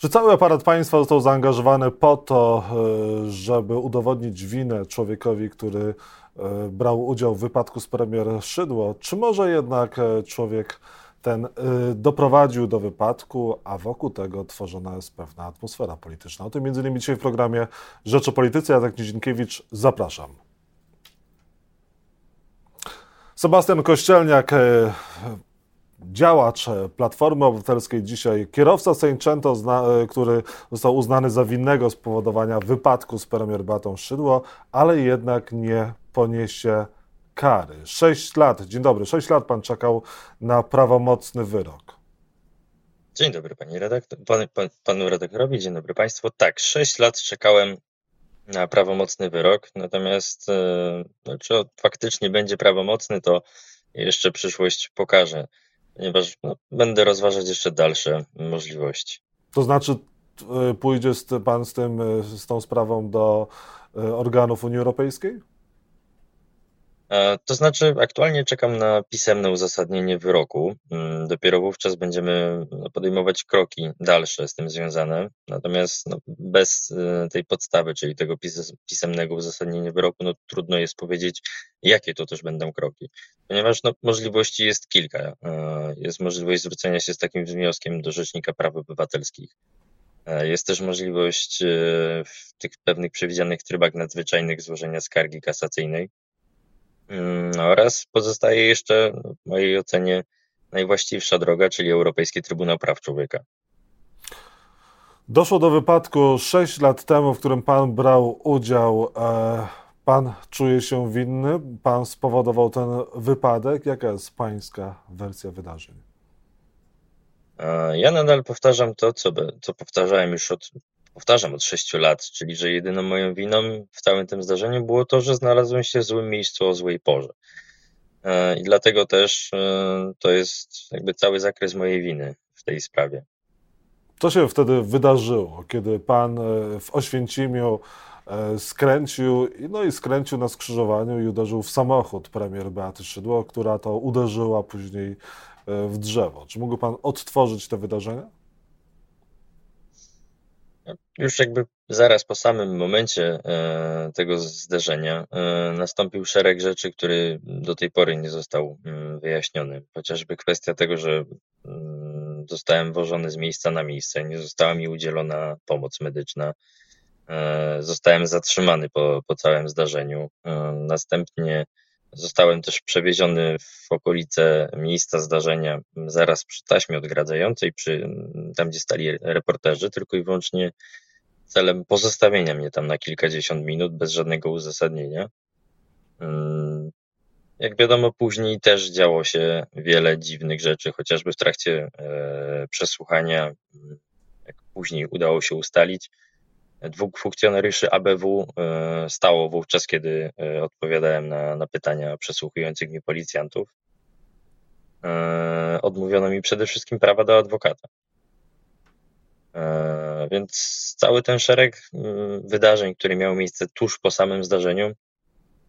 Czy cały aparat państwa został zaangażowany po to, e, żeby udowodnić winę człowiekowi, który e, brał udział w wypadku z premier Szydło? Czy może jednak e, człowiek ten doprowadził do wypadku, a wokół tego tworzona jest pewna atmosfera polityczna? O tym między innymi dzisiaj w programie Rzecz o Polityce. Jacek zapraszam. Sebastian Kościelniak, działacz Platformy Obywatelskiej dzisiaj, kierowca Sejncento, e, który został uznany za winnego spowodowania wypadku z premier Batą Szydło, ale jednak nie poniesie kary. Sześć lat, dzień dobry, sześć lat pan czekał na prawomocny wyrok. Dzień dobry panie redaktor, pan, pan, panu redaktorowi, dzień dobry państwu. Tak, sześć lat czekałem na prawomocny wyrok, natomiast e, no, czy faktycznie będzie prawomocny, to jeszcze przyszłość pokaże ponieważ no, będę rozważać jeszcze dalsze możliwości. To znaczy, e, pójdzie pan z, tym, e, z tą sprawą do e, organów Unii Europejskiej? E, to znaczy, aktualnie czekam na pisemne uzasadnienie wyroku. Mm, dopiero wówczas będziemy no, podejmować kroki dalsze z tym związane. Natomiast no, bez e, tej podstawy, czyli tego pisemnego uzasadnienia wyroku, no, trudno jest powiedzieć, jakie to też będą kroki. Ponieważ no, możliwości jest kilka. E, jest możliwość zwrócenia się z takim wnioskiem do Rzecznika Praw Obywatelskich. Jest też możliwość w tych pewnych przewidzianych trybach nadzwyczajnych złożenia skargi kasacyjnej oraz pozostaje jeszcze w mojej ocenie najwłaściwsza droga, czyli Europejski Trybunał Praw Człowieka. Doszło do wypadku 6 lat temu, w którym pan brał udział. E, pan czuje się winny? Pan spowodował ten wypadek? Jaka jest pańska wersja wydarzeń? Ja nadal powtarzam to, co, co powtarzałem już od powtarzam od sześciu lat, czyli że jedyną moją winą w całym tym zdarzeniu było to, że znalazłem się w złym miejscu o złej porze. E, I dlatego też e, to jest jakby cały zakres mojej winy w tej sprawie. Co się wtedy wydarzyło, kiedy pan e, w Oświęcimiu skręcił, no i skręcił na skrzyżowaniu i uderzył w samochód premier Beaty Szydło, która to uderzyła później w drzewo. Czy mógł pan odtworzyć te wydarzenia? Już jakby zaraz po samym momencie e, tego zdarzenia e, nastąpił szereg rzeczy, który do tej pory nie został mm, wyjaśniony. Chociażby kwestia tego, że mm, zostałem wożony z miejsca na miejsce, nie została mi udzielona pomoc medyczna, e, zostałem zatrzymany po, po całym zdarzeniu. Następnie Zostałem też przewieziony w okolice miejsca zdarzenia, zaraz przy taśmie odgradzającej, przy, tam gdzie stali reporterzy, tylko i wyłącznie celem pozostawienia mnie tam na kilkadziesiąt minut bez żadnego uzasadnienia. Mm, jak wiadomo, później też działo się wiele dziwnych rzeczy, chociażby w trakcie e, przesłuchania, jak później udało się ustalić, dwóch funkcjonariuszy ABW e, stało wówczas, kiedy e, odpowiadałem na, na pytania przesłuchujących mnie policjantów. Odmówiono mi przede wszystkim prawa do adwokata. Więc cały ten szereg mm, wydarzeń, które miały miejsce tuż po samym zdarzeniu,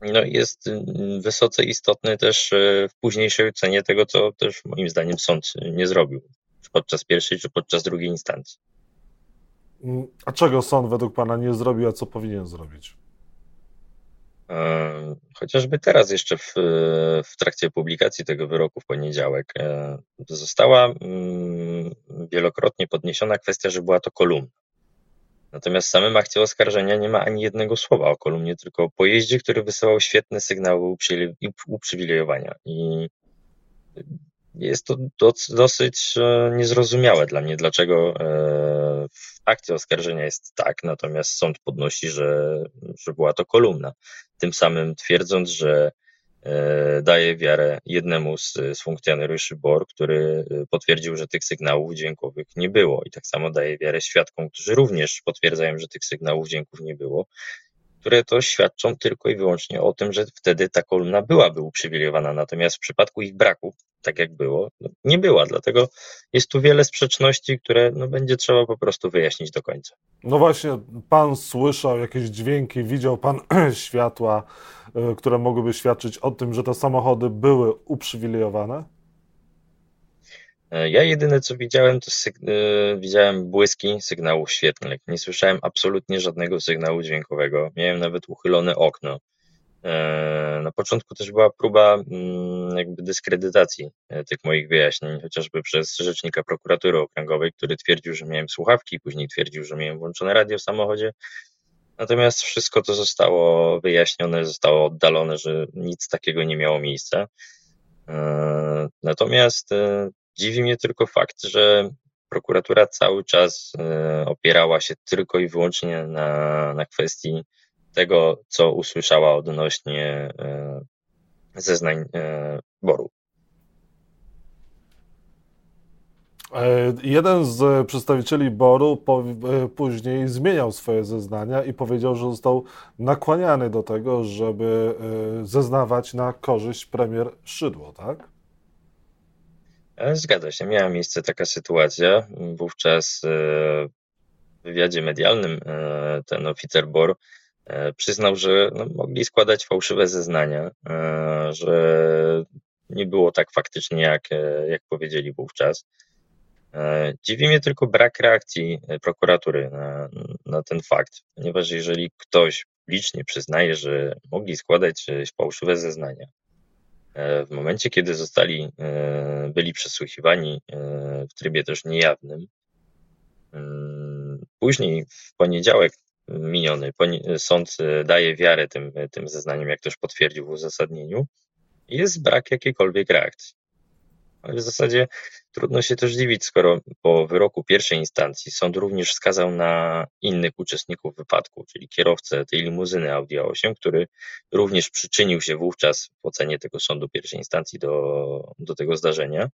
no jest mm, wysoce istotny też w późniejszej ocenie tego, co też moim zdaniem sąd nie zrobił, czy podczas pierwszej, czy podczas drugiej instancji. A czego sąd według Pana nie zrobił, a co powinien zrobić? Chociażby teraz, jeszcze w, w trakcie publikacji tego wyroku w poniedziałek, e, została mm, wielokrotnie podniesiona kwestia, że była to kolumna. Natomiast w samym akcie oskarżenia nie ma ani jednego słowa o kolumnie, tylko o pojeździe, który wysyłał świetne sygnały uprzywilejowania. I jest to dosyć e, niezrozumiałe dla mnie, dlaczego e, w akcie oskarżenia jest tak, natomiast sąd podnosi, że, że była to kolumna. Tym samym twierdząc, że e, daje wiarę jednemu z, z funkcjonariuszy BOR, który potwierdził, że tych sygnałów dźwiękowych nie było. I tak samo daje wiarę świadkom, którzy również potwierdzają, że tych sygnałów dźwięków nie było które to świadczą tylko i wyłącznie o tym, że wtedy ta kolumna byłaby uprzywilejowana, natomiast w przypadku ich braku, tak jak było, no, nie była, dlatego jest tu wiele sprzeczności, które no, będzie trzeba po prostu wyjaśnić do końca. No właśnie, pan słyszał jakieś dźwięki, widział pan światła, y, które mogłyby świadczyć o tym, że te samochody były uprzywilejowane? Ja jedyne co widziałem, to widziałem błyski sygnałów świetlnych. Nie słyszałem absolutnie żadnego sygnału dźwiękowego. Miałem nawet uchylone okno. E, na początku też była próba mm, jakby dyskredytacji e, tych moich wyjaśnień, chociażby przez rzecznika prokuratury okręgowej, który twierdził, że miałem słuchawki, później twierdził, że miałem włączone radio w samochodzie. Natomiast wszystko to zostało wyjaśnione, zostało oddalone, że nic takiego nie miało miejsca. E, natomiast dziwi mnie tylko fakt, że prokuratura cały czas opierała się tylko i wyłącznie na, na kwestii tego, co usłyszała odnośnie e, zeznań e, Boru. E, jeden z przedstawicieli Boru później zmieniał swoje zeznania i powiedział, że został nakłaniany do tego, żeby zeznawać na korzyść premier Szydło, tak? Zgadza się, miała miejsce taka sytuacja. Wówczas w wywiadzie medialnym ten oficer BOR E, przyznał, że no, mogli składać fałszywe zeznania, e, że nie było tak faktycznie, jak, e, jak powiedzieli wówczas. Dziwi mnie tylko brak reakcji prokuratury na, na ten fakt, ponieważ jeżeli ktoś licznie przyznaje, że mogli składać fałszywe zeznania, w momencie, kiedy zostali, byli przesłuchiwani w trybie też niejawnym, później w poniedziałek miniony. Sąd e, daje wiarę tym, e, tym zeznaniom, jak też potwierdził w uzasadnieniu. Jest brak jakiejkolwiek reakcji. Ale w zasadzie trudno się też dziwić, skoro po wyroku pierwszej instancji sąd również wskazał na innych uczestników wypadku, czyli kierowcę tej limuzyny Audi A8, który również przyczynił się wówczas w ocenie tego sądu pierwszej instancji do, do tego zdarzenia.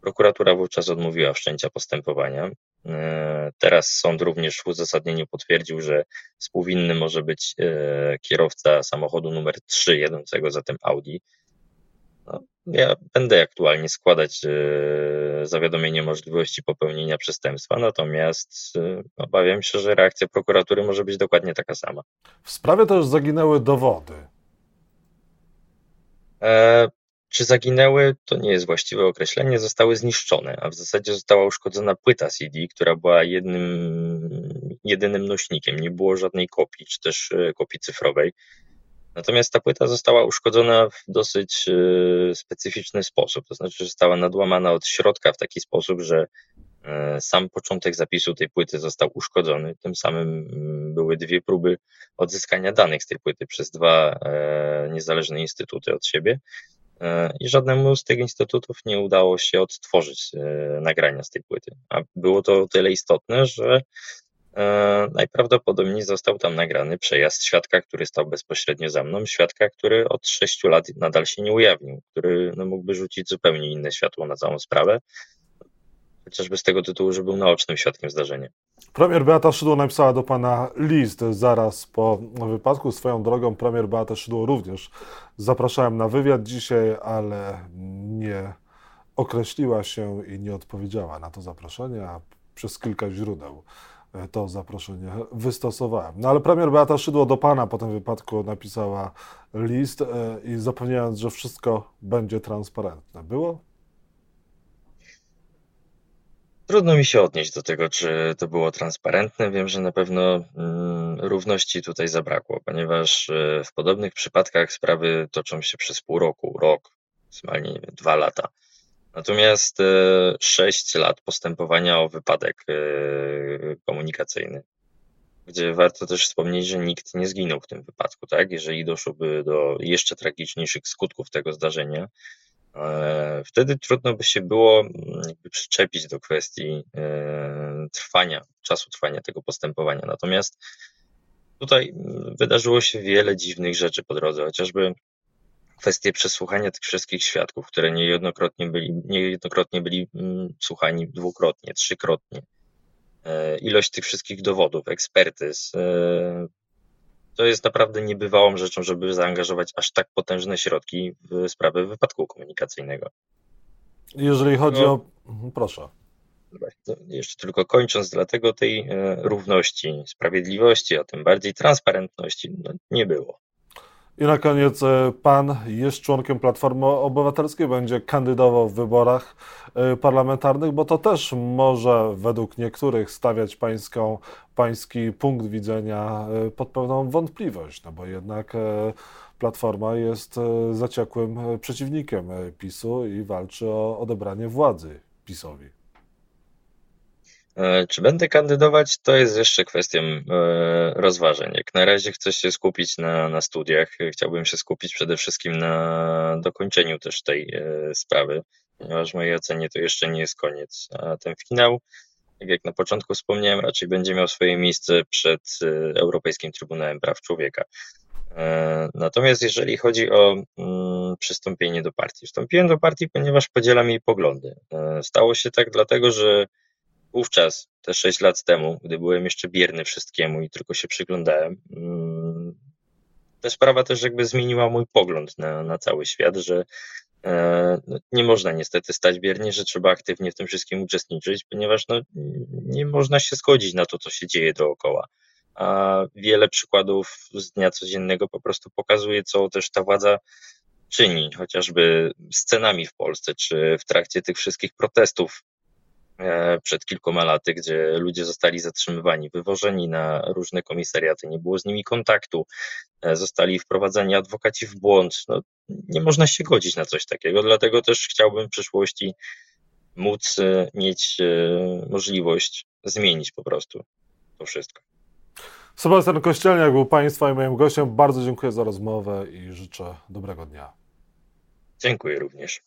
Prokuratura wówczas odmówiła wszczęcia postępowania. E, teraz sąd również w uzasadnieniu potwierdził, że współwinny może być e, kierowca samochodu numer 3 jadącego za tym Audi. Ja będę aktualnie składać e, zawiadomienie o możliwości popełnienia przestępstwa, natomiast obawiam się, że reakcja prokuratury może być dokładnie taka sama. W sprawie też zaginęły dowody. Czy zaginęły, to nie jest właściwe określenie, zostały zniszczone, a w zasadzie została uszkodzona płyta CD, która była jednym, jedynym nośnikiem. Nie było żadnej kopii, czy też e, kopii cyfrowej. Natomiast ta płyta została uszkodzona w dosyć e, specyficzny sposób, to znaczy została nadłamana od środka w taki sposób, że e, sam początek zapisu tej płyty został uszkodzony. Tym samym mm, były dwie próby odzyskania danych z tej płyty przez dwa niezależne instytuty od siebie. E, i żadnemu z tych instytutów nie udało się odtworzyć e, nagrania z tej płyty. A było to o tyle istotne, że e, najprawdopodobniej został tam nagrany przejazd świadka, który stał bezpośrednio za mną, świadka, który od sześciu lat nadal się nie ujawnił, który no, mógłby rzucić zupełnie inne światło na całą sprawę, chociażby z tego tytułu, że był naocznym świadkiem zdarzenia. Premier Beata Szydło napisała do pana list zaraz po wypadku. Swoją drogą premier Beata Szydło również zapraszałem na wywiad dzisiaj, ale nie określiła się i nie odpowiedziała na to zaproszenie, a przez kilka źródeł to zaproszenie wystosowałem. No ale premier Beata Szydło do pana po tym wypadku napisała list e, i zapewniając, że wszystko będzie transparentne. Było? Trudno mi się odnieść do tego, czy to było transparentne. Wiem, że na pewno mm, równości tutaj zabrakło, ponieważ e, w podobnych przypadkach sprawy toczą się przez pół roku, rok, maksymalnie dwa lata. Natomiast e, sześć lat postępowania o wypadek e, komunikacyjny, gdzie warto też wspomnieć, że nikt nie zginął w tym wypadku, tak? Jeżeli doszłoby do jeszcze tragiczniejszych skutków tego zdarzenia, E, wtedy trudno by się było przyczepić do kwestii e, trwania, czasu trwania tego postępowania. Natomiast tutaj wydarzyło się wiele dziwnych rzeczy po drodze, chociażby kwestie przesłuchania tych wszystkich świadków, które niejednokrotnie byli, niejednokrotnie byli mm, słuchani dwukrotnie, trzykrotnie. E, ilość tych wszystkich dowodów, ekspertyz, to jest naprawdę niebywałą rzeczą, żeby zaangażować aż tak potężne środki w sprawę wypadku komunikacyjnego. Jeżeli chodzi no, o. Mhm, proszę. No, jeszcze tylko kończąc, dlatego tej e, równości, sprawiedliwości, a tym bardziej transparentności no, nie było. I na koniec e, pan jest członkiem Platformy Obywatelskiej, będzie kandydował w wyborach e, parlamentarnych, bo to też może według niektórych stawiać pańską, pański punkt widzenia e, pod pewną wątpliwość, no bo jednak Platforma jest zaciekłym przeciwnikiem PiSu i walczy o odebranie władzy PiSowi. E, czy będę kandydować, to jest jeszcze kwestią e, rozważeń. Jak na razie chcę się skupić na, na studiach. Chciałbym się skupić przede wszystkim na dokończeniu też tej e, sprawy, ponieważ w mojej ocenie to jeszcze nie jest koniec. A ten finał, tak jak na początku wspomniałem, raczej będzie miał swoje miejsce przed Europejskim Trybunałem Praw Człowieka. Natomiast jeżeli chodzi o mm, przystąpienie do partii, wstąpiłem do partii, ponieważ podzielam jej poglądy. Stało się tak dlatego, że wówczas, te 6 lat temu, gdy byłem jeszcze bierny wszystkiemu i tylko się przyglądałem, mm, ta sprawa też jakby zmieniła mój pogląd na, na cały świat, że e, no, nie można niestety stać biernie, że trzeba aktywnie w tym wszystkim uczestniczyć, ponieważ no, nie można się zgodzić na to, co się dzieje dookoła. A wiele przykładów z dnia codziennego po prostu pokazuje, co też ta władza czyni, chociażby scenami w Polsce, czy w trakcie tych wszystkich protestów przed kilkoma laty, gdzie ludzie zostali zatrzymywani, wywożeni na różne komisariaty, nie było z nimi kontaktu, e, zostali wprowadzani adwokaci w błąd. No, nie można się godzić na coś takiego, dlatego też chciałbym w przyszłości móc e, mieć możliwość zmienić po prostu to wszystko. Sebastian Kościelniak był Państwa i moim gościem. Bardzo dziękuję za rozmowę i życzę dobrego dnia. Dziękuję również.